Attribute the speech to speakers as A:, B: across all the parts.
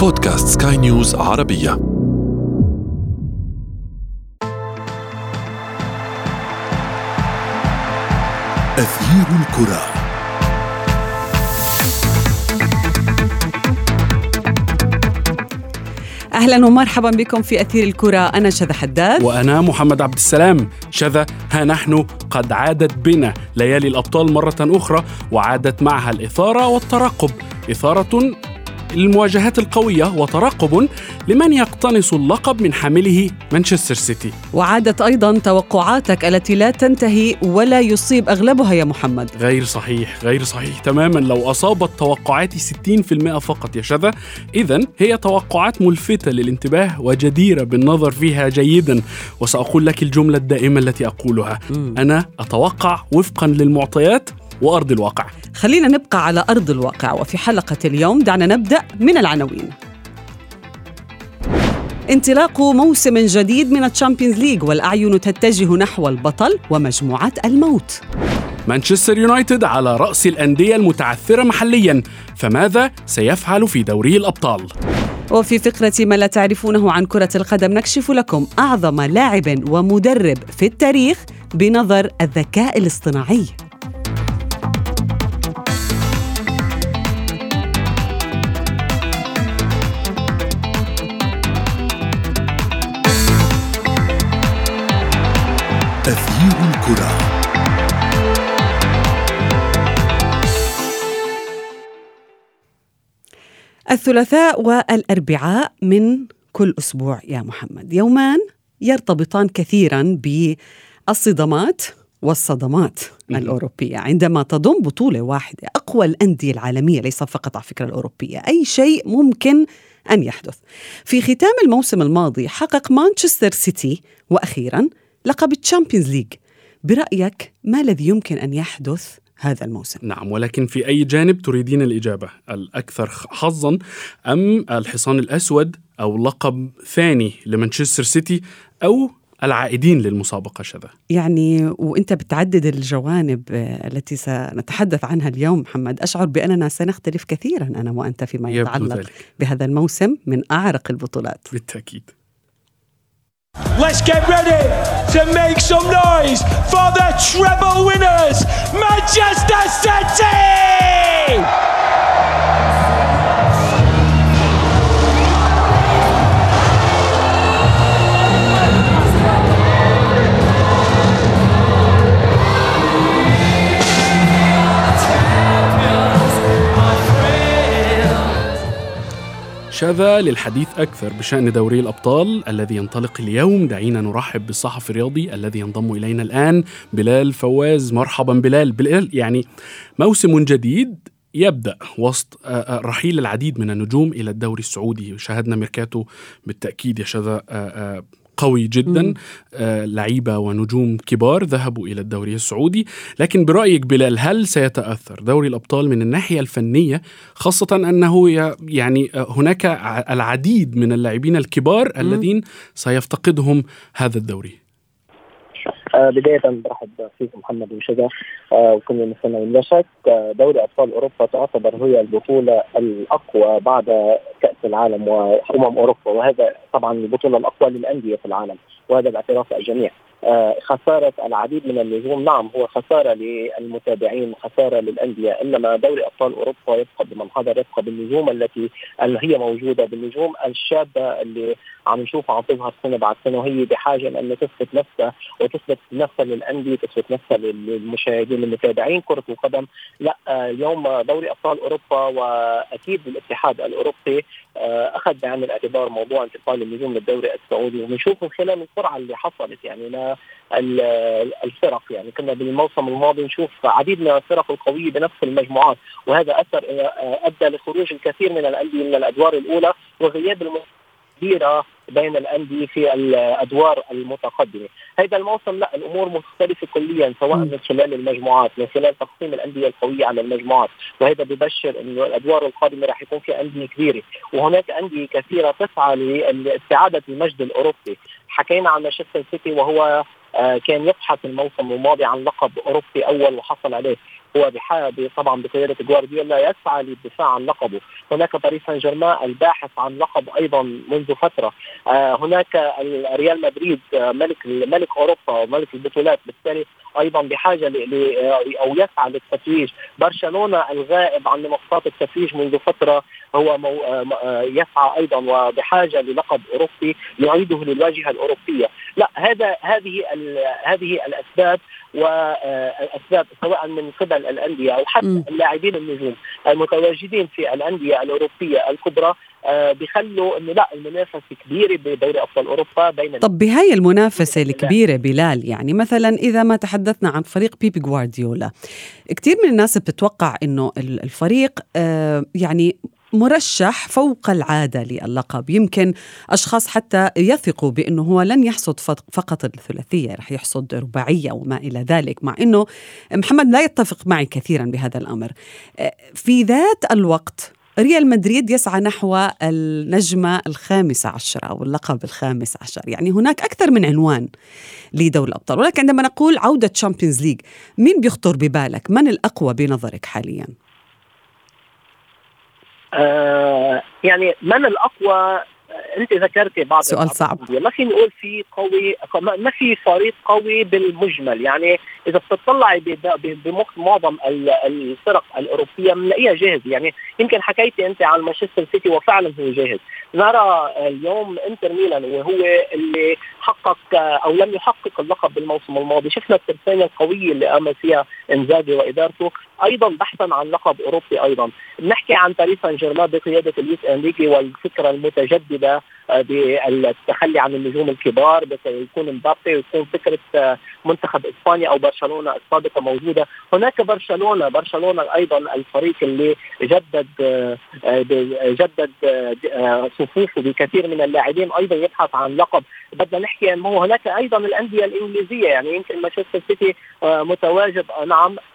A: بودكاست سكاي نيوز عربية. أثير الكرة.
B: أهلا ومرحبا بكم في أثير الكرة. أنا شذى حداد.
C: وأنا محمد عبد السلام. شذا ها نحن قد عادت بنا ليالي الأبطال مرة أخرى وعادت معها الإثارة والترقب. إثارة المواجهات القوية وترقب لمن يقتنص اللقب من حامله مانشستر سيتي.
B: وعادت أيضا توقعاتك التي لا تنتهي ولا يصيب أغلبها يا محمد.
C: غير صحيح غير صحيح تماما. لو أصابت توقعاتي 60% فقط يا شذا إذا هي توقعات ملفتة للانتباه وجديرة بالنظر فيها جيدا. وسأقول لك الجملة الدائمة التي أقولها. أنا أتوقع وفقا للمعطيات وأرض الواقع.
B: خلينا نبقى على أرض الواقع وفي حلقة اليوم دعنا نبدأ من العناوين. انطلاق موسم جديد من ال Champions League والأعين تتجه نحو البطل ومجموعة الموت.
C: مانشستر يونايتد على رأس الأندية المتعثرة محليا فماذا سيفعل في دوري الأبطال؟
B: وفي فقرة ما لا تعرفونه عن كرة القدم نكشف لكم أعظم لاعب ومدرب في التاريخ بنظر الذكاء الاصطناعي.
A: الكرة
B: الثلاثاء والأربعاء من كل أسبوع يا محمد. يومان يرتبطان كثيرا بالصدمات والصدمات الأوروبية. عندما تضم بطولة واحدة أقوى الأندية العالمية ليس فقط على فكرة الأوروبية أي شيء ممكن أن يحدث. في ختام الموسم الماضي حقق مانشستر سيتي وأخيرا لقب ال Champions League. برأيك ما الذي يمكن أن يحدث هذا الموسم؟
C: نعم ولكن في أي جانب تريدين الإجابة؟ الأكثر حظا أم الحصان الأسود أو لقب ثاني لمانشستر سيتي أو العائدين للمسابقة شذا؟
B: يعني وإنت بتعدد الجوانب التي سنتحدث عنها اليوم محمد أشعر بأننا سنختلف كثيرا أنا وأنت فيما يتعلق
C: ذلك.
B: بهذا الموسم من أعرق البطولات.
C: بالتأكيد.
D: Let's get ready to make some noise for the treble winners, Manchester City!
C: شذا للحديث أكثر بشأن دوري الأبطال الذي ينطلق اليوم. دعينا نرحب بالصحفي الرياضي الذي ينضم إلينا الآن بلال فواز. مرحبا بلال. بلال يعني موسم جديد يبدأ وسط آه، آه، رحيل العديد من النجوم إلى الدوري السعودي. شاهدنا ميركاتو بالتأكيد يا شذا آه، قوي جدا
B: مم.
C: آه، لعيبة ونجوم كبار ذهبوا إلى الدوري السعودي. لكن برأيك بلال هل سيتأثر دوري الأبطال من الناحية الفنية خاصة أنه ي- يعني آه، هناك العديد من اللاعبين الكبار الذين سيفتقدهم هذا الدوري؟
E: بداية برحب فيك محمد وشذا آه، وكل المستمعين لا شك آه، دوري أبطال أوروبا تعتبر هي البطولة الأقوى بعد كأس العالم وأمم أوروبا وهذا طبعا البطولة الأقوى للأندية في العالم وهذا باعتراف الجميع. آه، خسارة العديد من النجوم. نعم هو خسارة للمتابعين خسارة للأندية. إنما دوري أبطال أوروبا يبقى بمن حضر يبقى بالنجوم التي هي موجودة بالنجوم. الشابة اللي عم نشوفها عم تظهر سنة بعد سنة وهي بحاجة لأن تثبت نفسها وتثبت نفسها للأندية تثبت نفسها للمشاهدين المتابعين كرة القدم لا آه، اليوم دوري أبطال أوروبا وأكيد الاتحاد الأوروبي آه، أخذ بعين الاعتبار موضوع انتقال النجوم للدوري السعودي. وبنشوف من خلال السرعة اللي حصلت يعني لا الفرق. يعني كنا بالموسم الماضي نشوف عديد من الفرق القويه بنفس المجموعات وهذا أثر آه، أدى لخروج الكثير من الأندية من الأدوار الأولى وغياب كبيرة بين الأندية في الأدوار المتقدمة، هذا الموسم لا الأمور مختلفة كليا سواء. من خلال المجموعات من خلال تقسيم الأندية القوية على المجموعات، وهذا ببشر إنه الأدوار القادمة راح يكون في أندية كبيرة، وهناك أندية كثيرة تسعى لاستعادة المجد الأوروبي، حكينا عن مانشستر سيتي وهو آه، كان يبحث الموسم الماضي عن لقب أوروبي أول وحصل عليه. هو طبعا بقياده جوارديولا يسعى للدفاع عن لقبه، هناك باريس سان جيرمان الباحث عن لقب أيضا منذ فترة، آه هناك ريال مدريد آه ملك ملك أوروبا وملك البطولات. بالتالي أيضا بحاجة ل أو يسعى للتتويج، برشلونة الغائب عن منصات التتويج منذ فترة هو مو آه، آه، يسعى أيضا وبحاجة للقب أوروبي يعيده للواجهة الأوروبية، لا هذا هذه هذه الأسباب والاسباب سواء من قبل الأندية أو حتى اللاعبين النجوم المتواجدين في الأندية الأوروبية الكبرى. آه بيخلوا إنه لا المنافسة كبيرة بدوري أبطال أوروبا بين
B: طب بهاي المنافسة الكبيرة بلال يعني مثلا إذا ما تحدثنا عن فريق بيبي جوارديولا كثير من الناس بتتوقع إنه الفريق آه يعني مرشح فوق العادة للقب. يمكن أشخاص حتى يثقوا بأنه هو لن يحصد فقط الثلاثية رح يحصد رباعية وما إلى ذلك مع أنه محمد لا يتفق معي كثيرا بهذا الأمر. في ذات الوقت ريال مدريد يسعى نحو النجمة الخامسة عشر أو اللقب الخامس عشر. يعني هناك أكثر من عنوان لدوري الأبطال. ولكن عندما نقول عودة Champions League مين بيخطر ببالك؟ من الأقوى بنظرك حالياً؟
E: آه يعني من الأقوى أنت ذكرتي بعض
B: سؤال صعب.
E: ما في نقول في قوي ما في فريق قوي بالمجمل. يعني إذا بتطلعي بمعظم الفرق الأوروبية بنلاقيها جاهز. يعني يمكن حكيتي أنت عن مانشستر سيتي وفعلا هو جاهز. نرى اليوم انتر ميلان وهو اللي حقق أو لم يحقق اللقب بالموسم الماضي. شفنا الترسانة القوية اللي قام فيها إنزاجي وإدارته أيضا بحثا عن لقب أوروبي أيضا. بنحكي عن باريس سان جيرمان بقيادة لويس إنريكي والفكرة المتجددة بالتخلي عن النجوم الكبار يكون مبابي ويكون فكرة آه، منتخب إسبانيا أو برشلونة السابقة موجودة، هناك برشلونة، برشلونة أيضا الفريق اللي جدد آه، جدد صفوفه بكثير من اللاعبين أيضا يبحث عن لقب، بدنا نحكي إنه هناك أيضا الأندية الإنجليزية يعني يمكن مانشستر سيتي متواجد نعم آه،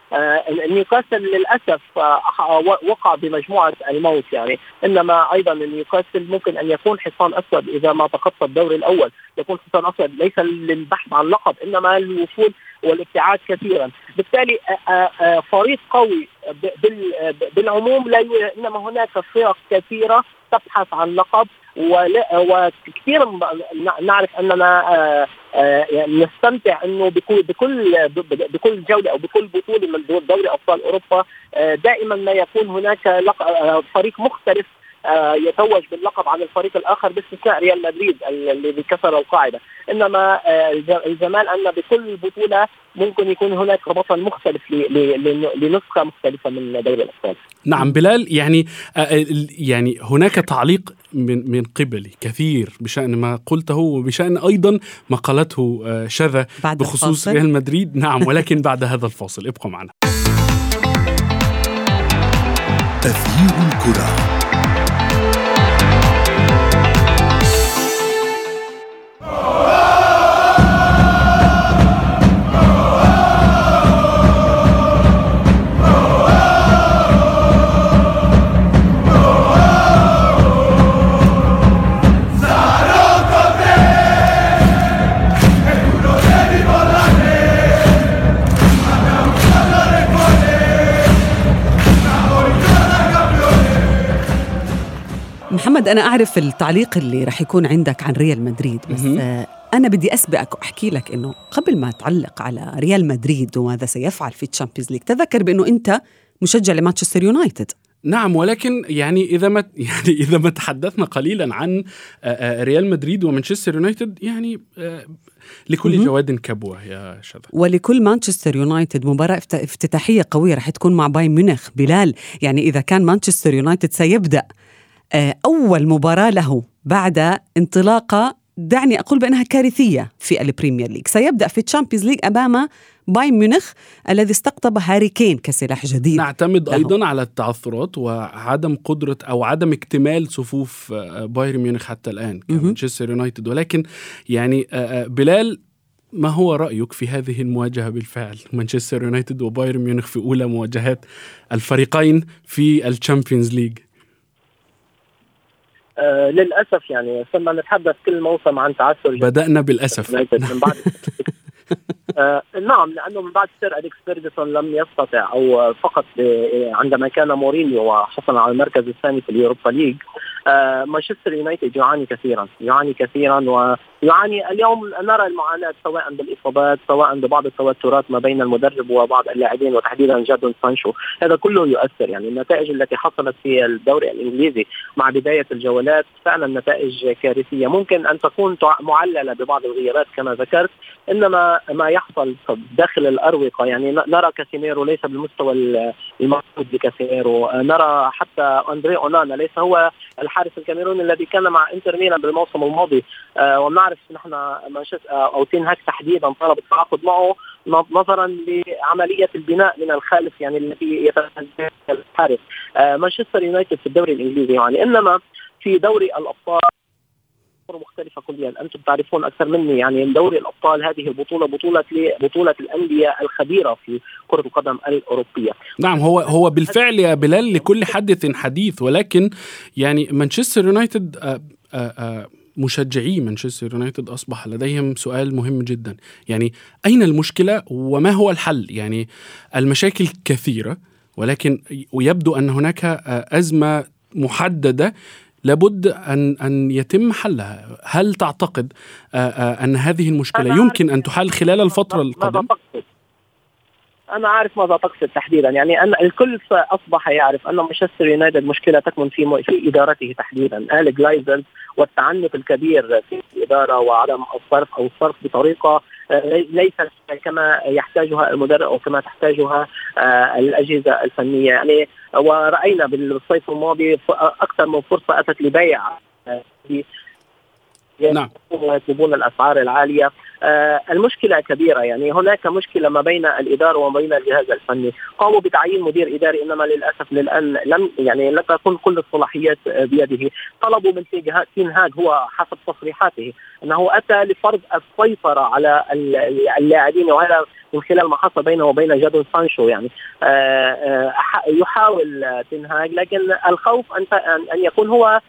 E: نيوكاسل للأسف آه، وقع بمجموعة الموت يعني. إنما أيضا نيوكاسل ممكن أن يكون حصان أسود إذا ما تخطى الدوري الأول. يكون حصان أسود ليس للبحث عن لقب إنما للوصول والابتعاد كثيرا. بالتالي آه، فريق قوي بالعموم لا إنما هناك فرق كثيرة تبحث عن لقب. وكثير نعرف أننا آه، آه، يعني نستمتع إنه بكل بكل بكل جولة أو بكل بطولة من دوري أبطال أوروبا آه، دائما ما يكون هناك فريق مختلف يتوج باللقب عن الفريق الآخر باستثناء ريال مدريد الذي كسر القاعدة. إنما الجمال أن بكل بطولة ممكن يكون هناك بطل مختلف لنسخة مختلفة من دوري الأبطال.
C: نعم بلال يعني يعني هناك تعليق من من قبلي كثير بشأن ما قلته وبشأن أيضا ما قالته شذا بخصوص ريال مدريد. نعم ولكن بعد هذا الفاصل. ابقوا معنا. تغيير الكرة.
B: محمد أنا أعرف التعليق اللي رح يكون عندك عن ريال مدريد بس أنا بدي أسبقك وأحكي لك إنه قبل ما تعلق على ريال مدريد وماذا سيفعل في ال Champions League تذكر بأنه أنت مشجع لمانشستر يونايتد.
C: نعم ولكن يعني إذا ما يعني إذا ما تحدثنا قليلا عن ريال مدريد ومانشستر يونايتد يعني لكل جواد كبوة يا شباب
B: ولكل مانشستر يونايتد مباراة افتتاحية قوية رح تكون مع بايرن ميونخ بلال. يعني إذا كان مانشستر يونايتد سيبدأ آه، أول مباراة له بعد انطلاقة دعني أقول بأنها كارثية في ال Premier League. سيبدأ في ال Champions League أمام بايرن ميونخ الذي استقطب هاري كين كسلاح جديد
C: نعتمد له. أيضا على التعثرات وعدم قدرة أو عدم اكتمال صفوف آه، بايرن ميونخ حتى الآن كمانشستر يونايتد. ولكن يعني آه، بلال ما هو رأيك في هذه المواجهة بالفعل؟ مانشستر يونايتد وبايرن ميونخ في أولى مواجهات الفريقين في ال Champions League.
E: آه للأسف يعني صرنا نتحدث كل موسم عن تعثر
C: بدأنا بالأسف.
E: من بعد آه نعم لأنه من بعد سير أليكس فيرجسون لم يستطع أو فقط آه، عندما كان مورينيو وحصل على المركز الثاني في ال Europa League آه مانشستر يونايتد يعاني كثيرا يعاني كثيرا ويعاني اليوم نرى المعاناة سواء بالإصابات سواء ببعض التوترات ما بين المدرب وبعض اللاعبين وتحديدا جادون سانشو. هذا كله يؤثر. يعني النتائج التي حصلت في الدوري الإنجليزي مع بداية الجولات فعلا نتائج كارثية. ممكن أن تكون معللة ببعض الغيابات كما ذكرت. إنما ما يحصل داخل الأروقة يعني نرى كاسيميرو ليس بالمستوى الموجود لكاسيميرو. نرى حتى أندري أونانا ليس هو الحارس الكاميروني الذي كان مع إنتر ميلان بالموسم الماضي. آه، ونعرف نحن مانشستر آه، أو تين هاك تحديدا طلب التعاقد معه نظرا لعملية البناء من الخلف يعني التي يتنزل الحارس. آه، مانشستر يونايتد في الدوري الإنجليزي يعني. إنما في دوري الأبطال مختلفة كليا. أنتم تعرفون أكثر مني يعني دوري الأبطال هذه البطولة بطولة بطولة الأندية الخبيرة في كرة القدم الأوروبية.
C: نعم هو هو بالفعل يا بلال لكل حدث حديث ولكن يعني مانشستر يونايتد آه، آه، آه، مشجعي مانشستر يونايتد أصبح لديهم سؤال مهم جدا. يعني أين المشكلة وما هو الحل؟ يعني المشاكل كثيرة ولكن ويبدو أن هناك أزمة محددة لابد أن أن يتم حلها. هل تعتقد أن هذه المشكلة يمكن أن تحل خلال الفترة القادمة؟
E: أنا عارف ماذا تقصد تحديدا. يعني أن الكل أصبح يعرف أن مانشستر يونايتد مشكلة تكمن في في إدارته تحديدا. ال جلايزل والتعنت الكبير في الإدارة وعدم الصرف أو الصرف بطريقة آه، ليست كما يحتاجها المدرب أو كما تحتاجها آه، الأجهزة الفنية. يعني ورأينا بالصيف الماضي أكثر من فرصة أتت لبيع آه، نعم. يطلبون الأسعار العالية. آه المشكلة كبيرة يعني هناك مشكلة ما بين الإدارة وما بين الجهاز الفني. قاموا بتعيين مدير إداري إنما للأسف للآن لم يعني لم تكن كل الصلاحيات بيده. طلبوا من تين هاج هو حسب تصريحاته أنه أتى لفرض السيطرة على اللاعبين وهذا من خلال ما حصل بينه وبين جادون سانشو يعني. آه آه يحاول تنهاج لكن الخوف ان أن يكون هو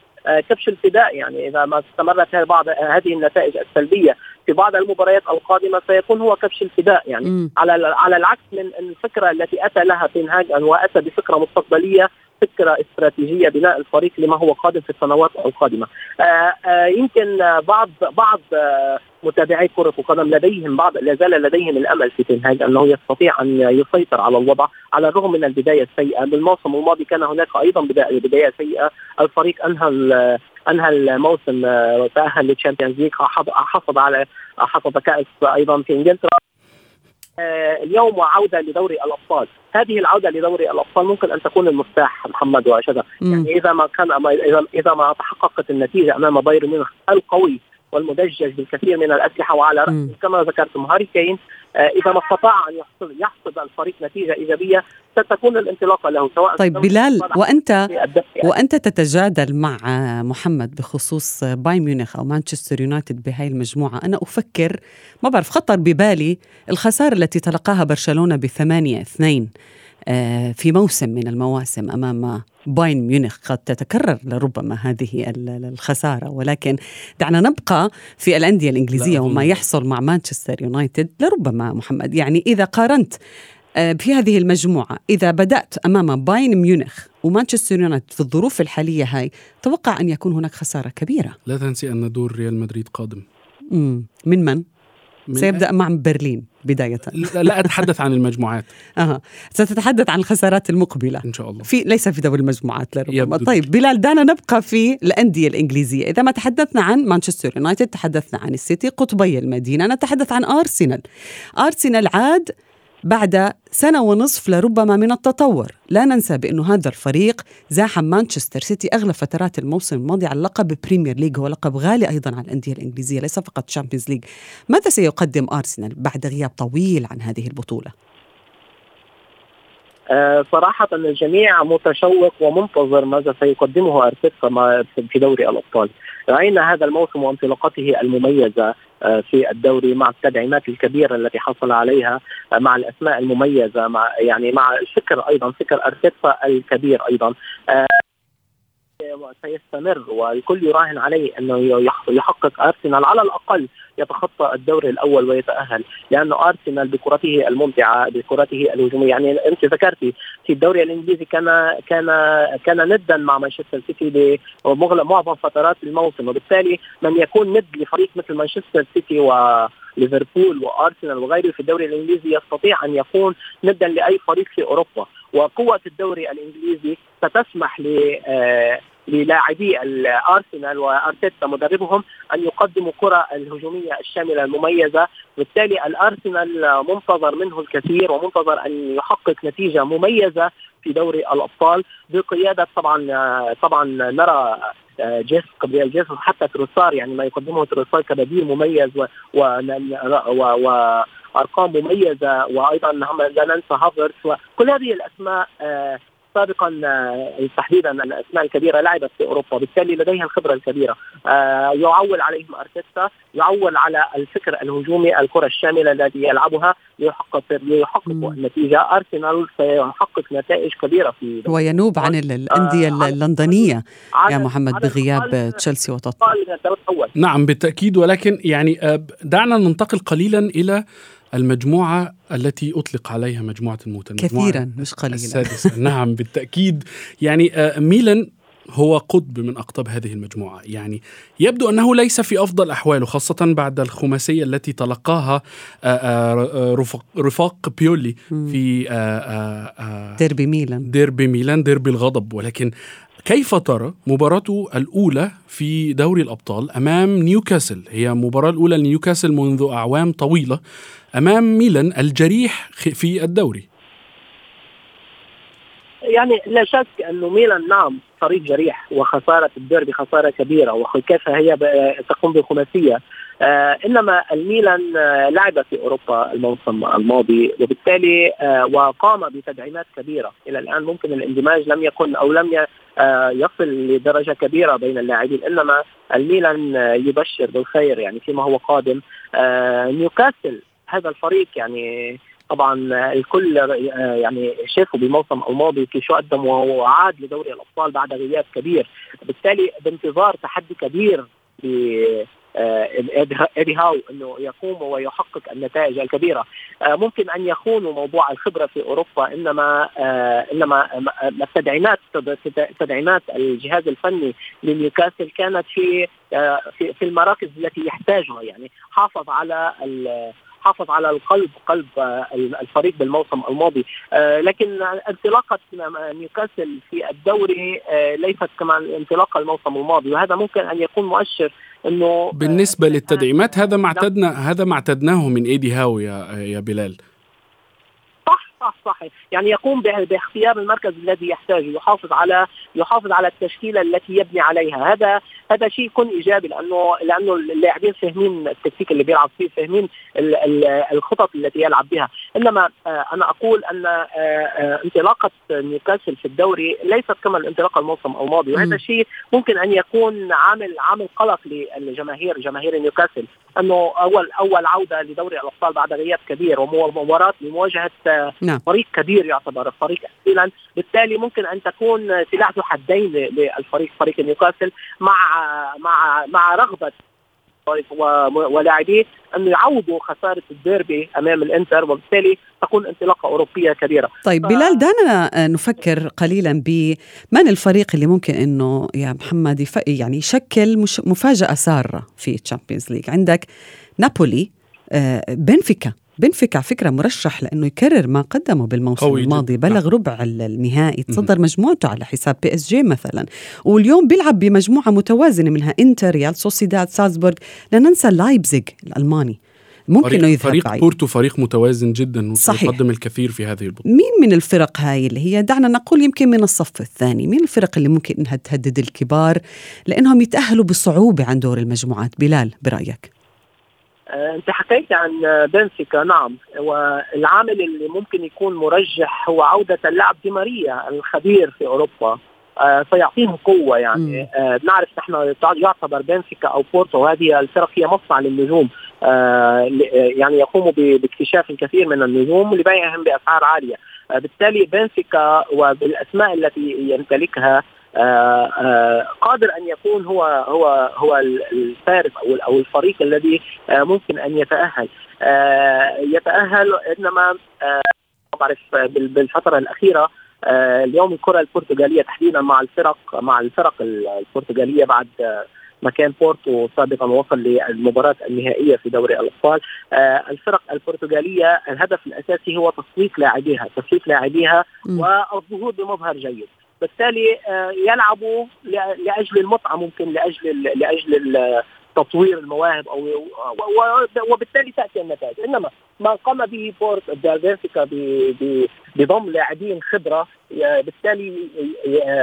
E: كبش الفداء يعني إذا ما استمرت بعض هذه النتائج السلبية في بعض المباريات القادمة سيكون هو كبش الفداء يعني م. على على العكس من الفكرة التي أتى لها تنهاج وأتى بفكرة مستقبلية فكرة استراتيجية بناء الفريق لما هو قادم في السنوات القادمة. آه، آه، يمكن بعض بعض متابعي كرة القدم لديهم بعض لا زال لديهم الأمل في تين هاج أنه يستطيع أن يسيطر على الوضع على الرغم من البداية السيئة. بالموسم الماضي كان هناك أيضا بدايه سيئة. الفريق أنهى أنهى الموسم تأهل لل Champions League. حصد على حصد كأس أيضا في إنجلترا. آه، اليوم وعودة لدوري الأبطال، هذه العودة لدوري الأبطال ممكن أن تكون المفتاح محمد وشذا، يعني إذا ما كان اذا ما تحققت النتيجة أمام بايرن ميونخ القوي والمدجج بالكثير من الأسلحة وعلى رأسه كما ذكرتم هاري كين آه، إذا ما استطاع أن يحصد يحصد الفريق نتيجة إيجابية ستكون الانطلاقه له سواء
B: طيب بلال وانت وأنت تتجادل مع محمد بخصوص بايرن ميونخ أو مانشستر يونايتد بهاي المجموعة. أنا أفكر ما بعرف خطر ببالي الخسارة التي تلقاها برشلونة بثمانية اثنين. آه، في موسم من المواسم أمام باين ميونخ قد تتكرر لربما هذه الخسارة. ولكن دعنا نبقى في الأندية الإنجليزية وما يحصل مع مانشستر يونايتد لربما محمد. يعني إذا قارنت آه، في هذه المجموعة إذا بدأت أمام باين ميونخ ومانشستر يونايتد في الظروف الحالية هاي توقع أن يكون هناك خسارة كبيرة؟
C: لا تنسي أن دور ريال مدريد قادم.
B: من من؟ سيبدأ مع برلين بداية.
C: لا أتحدث عن المجموعات.
B: أه. ستتحدث عن الخسارات المقبلة.
C: إن شاء الله.
B: في ليس في دوري المجموعات لربما طيب بلال دعنا نبقى في الأندية الإنجليزية. إذا ما تحدثنا عن مانشستر يونايتد تحدثنا عن السيتي قطبي المدينة نتحدث عن أرسنال. أرسنال عاد بعد سنة ونصف لربما من التطور. لا ننسى بأنه هذا الفريق زاحم مانشستر سيتي أغلب فترات الموسم الماضي على لقب Premier League هو لقب غالي أيضا على الأندية الإنجليزية ليس فقط Champions League ماذا سيقدم أرسنال بعد غياب طويل عن هذه البطولة؟
E: آه صراحة الجميع متشوق ومنتظر ماذا سيقدمه أرتيتا في دوري الأبطال. رأينا هذا الموسم وانطلاقته المميزة. في الدوري مع التدعيمات الكبيرة التي حصل عليها آه، مع الأسماء المميزة مع يعني مع الفكر أيضا فكر أرتيتا الكبير أيضا. آه، سيستمر والكل يراهن عليه أنه يحقق أرسنال على الأقل يتخطى الدور الأول ويتأهل لأنه أرسنال بكرته الممتعة بكرته الهجومية. يعني أنت ذكرتي في الدوري الإنجليزي كان كان كان ندا مع مانشستر سيتي معظم فترات الموسم وبالتالي من يكون ند لفريق مثل مانشستر سيتي و ليفربول وأرسنال وغيره في الدوري الإنجليزي يستطيع أن يكون ندا لأي فريق في أوروبا. وقوة الدوري الإنجليزي ستسمح ل آه، للاعبي الأرسنال وأرتيتا مدربهم أن يقدموا كرة الهجومية الشاملة المميزة. بالتالي الأرسنال منتظر منه الكثير ومنتظر أن يحقق نتيجة مميزة في دوري الأبطال. بقيادة طبعا طبعا نرى جيس قبل جيسوس حتى تروسار يعني ما يقدمه تروسار كبديل مميز و, و, و, و أرقام مميزة وأيضا لا ننسى هافرتس وكل هذه الأسماء آه سابقا آه، تحديدا الأسماء الكبيرة لعبت في أوروبا بالتالي لديها الخبرة الكبيرة. آه، يعول عليهم أرتيتا يعول على الفكر الهجومي الكرة الشاملة التي يلعبها ليحقق ليحقق النتيجه أرسنال سيحقق نتائج كبيرة في
B: هو ينوب عن الأندية آه اللندنية. يا محمد بغياب تشيلسي وتوتنهام.
C: نعم بالتأكيد. ولكن يعني دعنا ننتقل قليلا إلى المجموعة التي أطلق عليها مجموعة الموت
B: كثيرا مش قليلا
C: السادسة. نعم بالتأكيد. يعني آه، ميلان هو قطب من أقطاب هذه المجموعة. يعني يبدو أنه ليس في أفضل أحواله خاصة بعد الخماسية التي تلقاها آه، آه، رفاق, رفاق بيولي في
B: ديربي ميلان.
C: ديربي ميلان ديربي الغضب. ولكن كيف ترى مباراته الأولى في دوري الأبطال أمام نيوكاسل؟ هي المباراة الأولى لنيوكاسل منذ أعوام طويلة. أمام ميلان الجريح في الدوري.
E: يعني لا شك انه ميلان نعم فريق جريح وخسارة الديربي خسارة كبيرة وكيف هي تقوم بالخماسيه آه إنما الميلان آه لعب في أوروبا الموسم الماضي وبالتالي آه وقام بتدعيمات كبيرة. إلى الآن ممكن الاندماج لم يكن أو لم آه، يصل لدرجة كبيرة بين اللاعبين. إنما الميلان آه، يبشر بالخير يعني فيما هو قادم. آه، نيوكاسل هذا الفريق يعني طبعا الكل يعني شافوا بالموسم الماضي شو قدم وعاد لدوري الأبطال بعد غياب كبير. بالتالي بانتظار تحدي كبير آه، ايدي هاو إنه يقوم ويحقق النتائج الكبيرة. آه، ممكن أن يخونوا موضوع الخبرة في أوروبا إنما آه، إنما التدعيمات تدعيمات الجهاز الفني لنيوكاسل كانت في في المراكز التي يحتاجها. يعني حافظ على حافظ على القلب قلب الفريق بالموسم الماضي. لكن انطلاقة نيوكاسل في الدوري ليست كما انطلاق الموسم الماضي. وهذا ممكن أن يكون مؤشر إنه
C: بالنسبة للتدعيمات هذا ما اعتدنا هذا ما اعتدناه من إيدي هاو يا يا بلال.
E: صح صح يعني يقوم باختيار المركز الذي يحتاجه يحافظ على يحافظ على التشكيلة التي يبني عليها. هذا هذا شيء يكون إيجابي لأنه لأنه اللاعبين فاهمين التكتيك اللي بيلعب فيه فاهمين الخطط التي يلعب بها. إنما آه، أنا أقول أن آه، آه، انطلاقة نيوكاسل في الدوري ليست كما الانطلاقه الموسم الماضي وهذا شيء ممكن أن يكون عامل عامل قلق للجماهير جماهير نيوكاسل. أنه اول أول عودة لدوري الأبطال بعد غياب كبير ومباراه لمواجهة نعم. فريق كبير يعتبر فريق احتيلا بالتالي ممكن أن تكون سلاح ذو حدين للفريق فريق نيوكاسل مع مع مع رغبة ولاعبيه أن يعوضوا خسارة الديربي أمام الإنتر وبالتالي تكون انطلاقة أوروبية كبيرة.
B: طيب بلال دعنا نفكر قليلا بمن الفريق اللي ممكن إنه يا محمد يعني يشكل مفاجأة سارة في ال Champions League، عندك نابولي آه، بنفيكا. بنفيكا على فكرة مرشح لأنه يكرر ما قدمه بالموسم الماضي بلغ نعم. ربع النهائي تصدر مجموعته على حساب PSG مثلا. واليوم بيلعب بمجموعة متوازنة منها إنتر ريال سوسيداد سالزبورغ. لا ننسى لايبزيغ الألماني. ممكن إنه يذهب
C: فريق بعيد. بورتو فريق متوازن جدا ويقدم الكثير في هذه البطولة.
B: مين من الفرق هاي اللي هي؟ دعنا نقول يمكن من الصف الثاني. مين الفرق اللي ممكن إنها تهدد الكبار؟ لأنهم يتأهلوا بصعوبة عن دور المجموعات. بلال
E: برأيك؟ انت حكيت عن بنفيكا نعم. والعامل اللي ممكن يكون مرجح هو عودة اللاعب دي ماريا الخبير في أوروبا. آه سيعطيهم قوة يعني. آه بنعرف نحن يعتبر بنفيكا أو بورتو هذه الفرق هي مصنع للنجوم. آه يعني يقوموا باكتشاف الكثير من النجوم لبيعهم بأسعار عالية. آه بالتالي بنفيكا وبالأسماء التي يمتلكها قادر أن يكون هو هو هو الفارس أو أو الفريق الذي ممكن أن يتأهل. يتأهل إنما بعرف بالفترة الأخيرة اليوم الكرة البرتغالية تحديدا مع الفرق مع الفرق البرتغالية بعد ما كان بورتو سابقا وصل للمباراة النهائية في دوري الأبطال. آه الفرق البرتغالية الهدف الأساسي هو تسويق لاعبيها تسويق لاعبيها والظهور بمظهر جيد. بالتالي آه يلعبوا لأجل المتعة ممكن لأجل لأجل تطوير المواهب أو وبالتالي تأتي النتائج. إنما ما قام به بورت بنفيكا بضم لاعبين خبرة بالتالي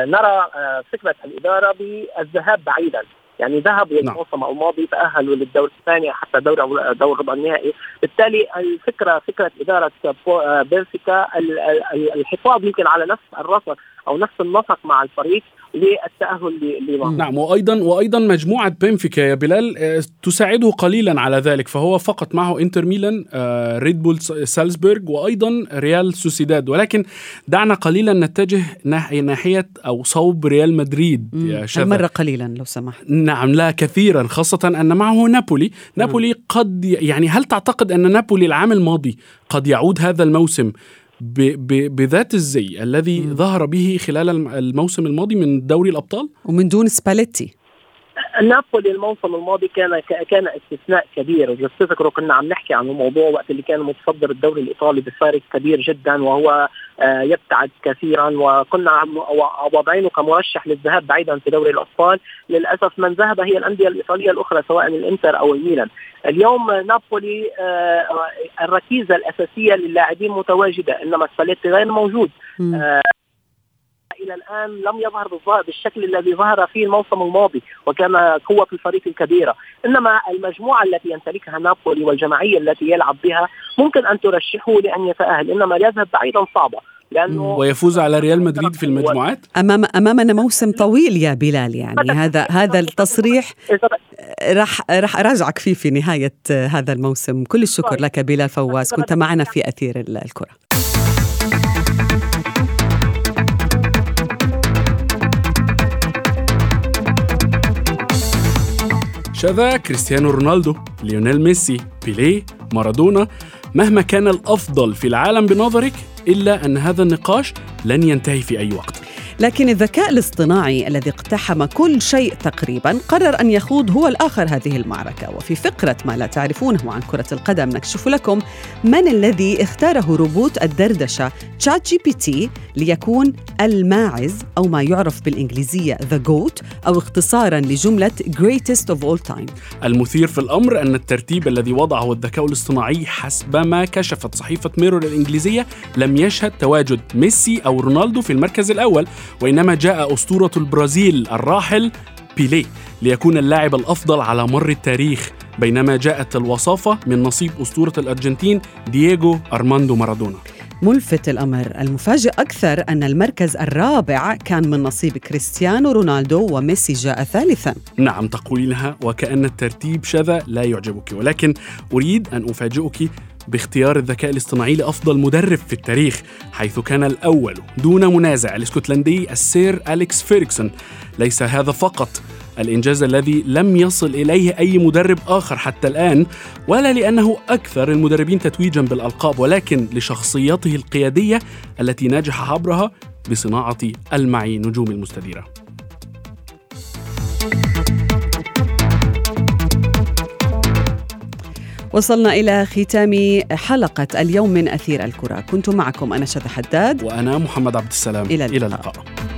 E: نرى آه، فكرة الإدارة بالذهاب بعيدا. يعني ذهبوا نعم. الموسم الماضي تأهلوا للدور الثاني حتى دور دور ربع النهائي. بالتالي الفكرة فكرة إدارة بنفيكا الحفاظ يمكن على نفس الرصد أو نفس النسق مع الفريق للتأهل لمصر
C: نعم وأيضا وأيضا مجموعة بنفيكا يا بلال آه، تساعده قليلا على ذلك فهو فقط معه إنتر ميلان آه، ريد بول سالزبورغ وأيضا ريال سوسيداد. ولكن دعنا قليلا نتجه ناحية أو صوب ريال مدريد
B: يا شباب المره قليلا لو سمحت؟
C: نعم لا كثيرا خاصة أن معه نابولي. نابولي قد يعني هل تعتقد أن نابولي العام الماضي قد يعود هذا الموسم بذات الزي الذي م. ظهر به خلال الموسم الماضي من دوري الأبطال؟
B: ومن دون سباليتي.
E: نابولي الموسم الماضي كان كان استثناء كبير. لو تذكروا كنا عم نحكي عن الموضوع وقت اللي كان متصدر الدوري الإيطالي بفارق كبير جدا وهو آه، يبتعد كثيرا وكنا واضعينه كمرشح للذهاب بعيدا في دوري الأبطال. للأسف من ذهب هي الأندية الإيطالية الأخرى سواء الإنتر أو الميلان. اليوم نابولي آه، الركيزة الأساسية للاعبين متواجدة إنما سباليتي غير موجود. إلى الآن لم يظهر بالشكل الذي ظهر فيه الموسم الماضي وكان قوة الفريق الكبيرة، إنما المجموعة التي يمتلكها نابولي والجماعية التي يلعب بها ممكن أن ترشحه لأن يتأهل، إنما يذهب بعيدا صعبه.
C: لأنه ويفوز على ريال مدريد في المجموعات؟
B: امام أمامنا موسم طويل يا بلال يعني. هذا هذا التصريح راح راح أراجعك فيه في نهاية هذا الموسم. كل الشكر لك بلال فواز. كنت معنا في أثير الكرة.
C: شذا كريستيانو رونالدو ليونيل ميسي بيليه مارادونا. مهما كان الأفضل في العالم بنظرك إلا أن هذا النقاش لن ينتهي في أي وقت.
B: لكن الذكاء الاصطناعي الذي اقتحم كل شيء تقريبا قرر أن يخوض هو الآخر هذه المعركة. وفي فقرة ما لا تعرفونه عن كرة القدم نكشف لكم من الذي اختاره روبوت الدردشة ChatGPT ليكون الماعز أو ما يعرف بالإنجليزية the GOAT أو اختصارا لجملة greatest of all time.
C: المثير في الأمر أن الترتيب الذي وضعه الذكاء الاصطناعي حسب ما كشفت صحيفة ميرور الإنجليزية لم يشهد تواجد ميسي أو رونالدو في المركز الأول. وإنما جاء أسطورة البرازيل الراحل بيليه ليكون اللاعب الأفضل على مر التاريخ بينما جاءت الوصافة من نصيب أسطورة الأرجنتين دييغو أرماندو مارادونا.
B: ملفت الأمر المفاجئ أكثر أن المركز الرابع كان من نصيب كريستيانو رونالدو وميسي جاء ثالثا.
C: نعم تقولينها وكأن الترتيب شذا لا يعجبك ولكن أريد أن أفاجئك باختيار الذكاء الاصطناعي لأفضل مدرب في التاريخ حيث كان الأول دون منازع الإسكتلندي السير أليكس فيريكسون ليس هذا فقط الإنجاز الذي لم يصل إليه أي مدرب آخر حتى الآن ولا لأنه أكثر المدربين تتويجا بالألقاب ولكن لشخصيته القيادية التي نجح عبرها بصناعة المعي نجوم المستديرة.
B: وصلنا إلى ختام حلقة اليوم من أثير الكرة. كنت معكم أنا شذى حداد.
C: وأنا محمد عبد السلام. إلى اللقاء, إلى اللقاء.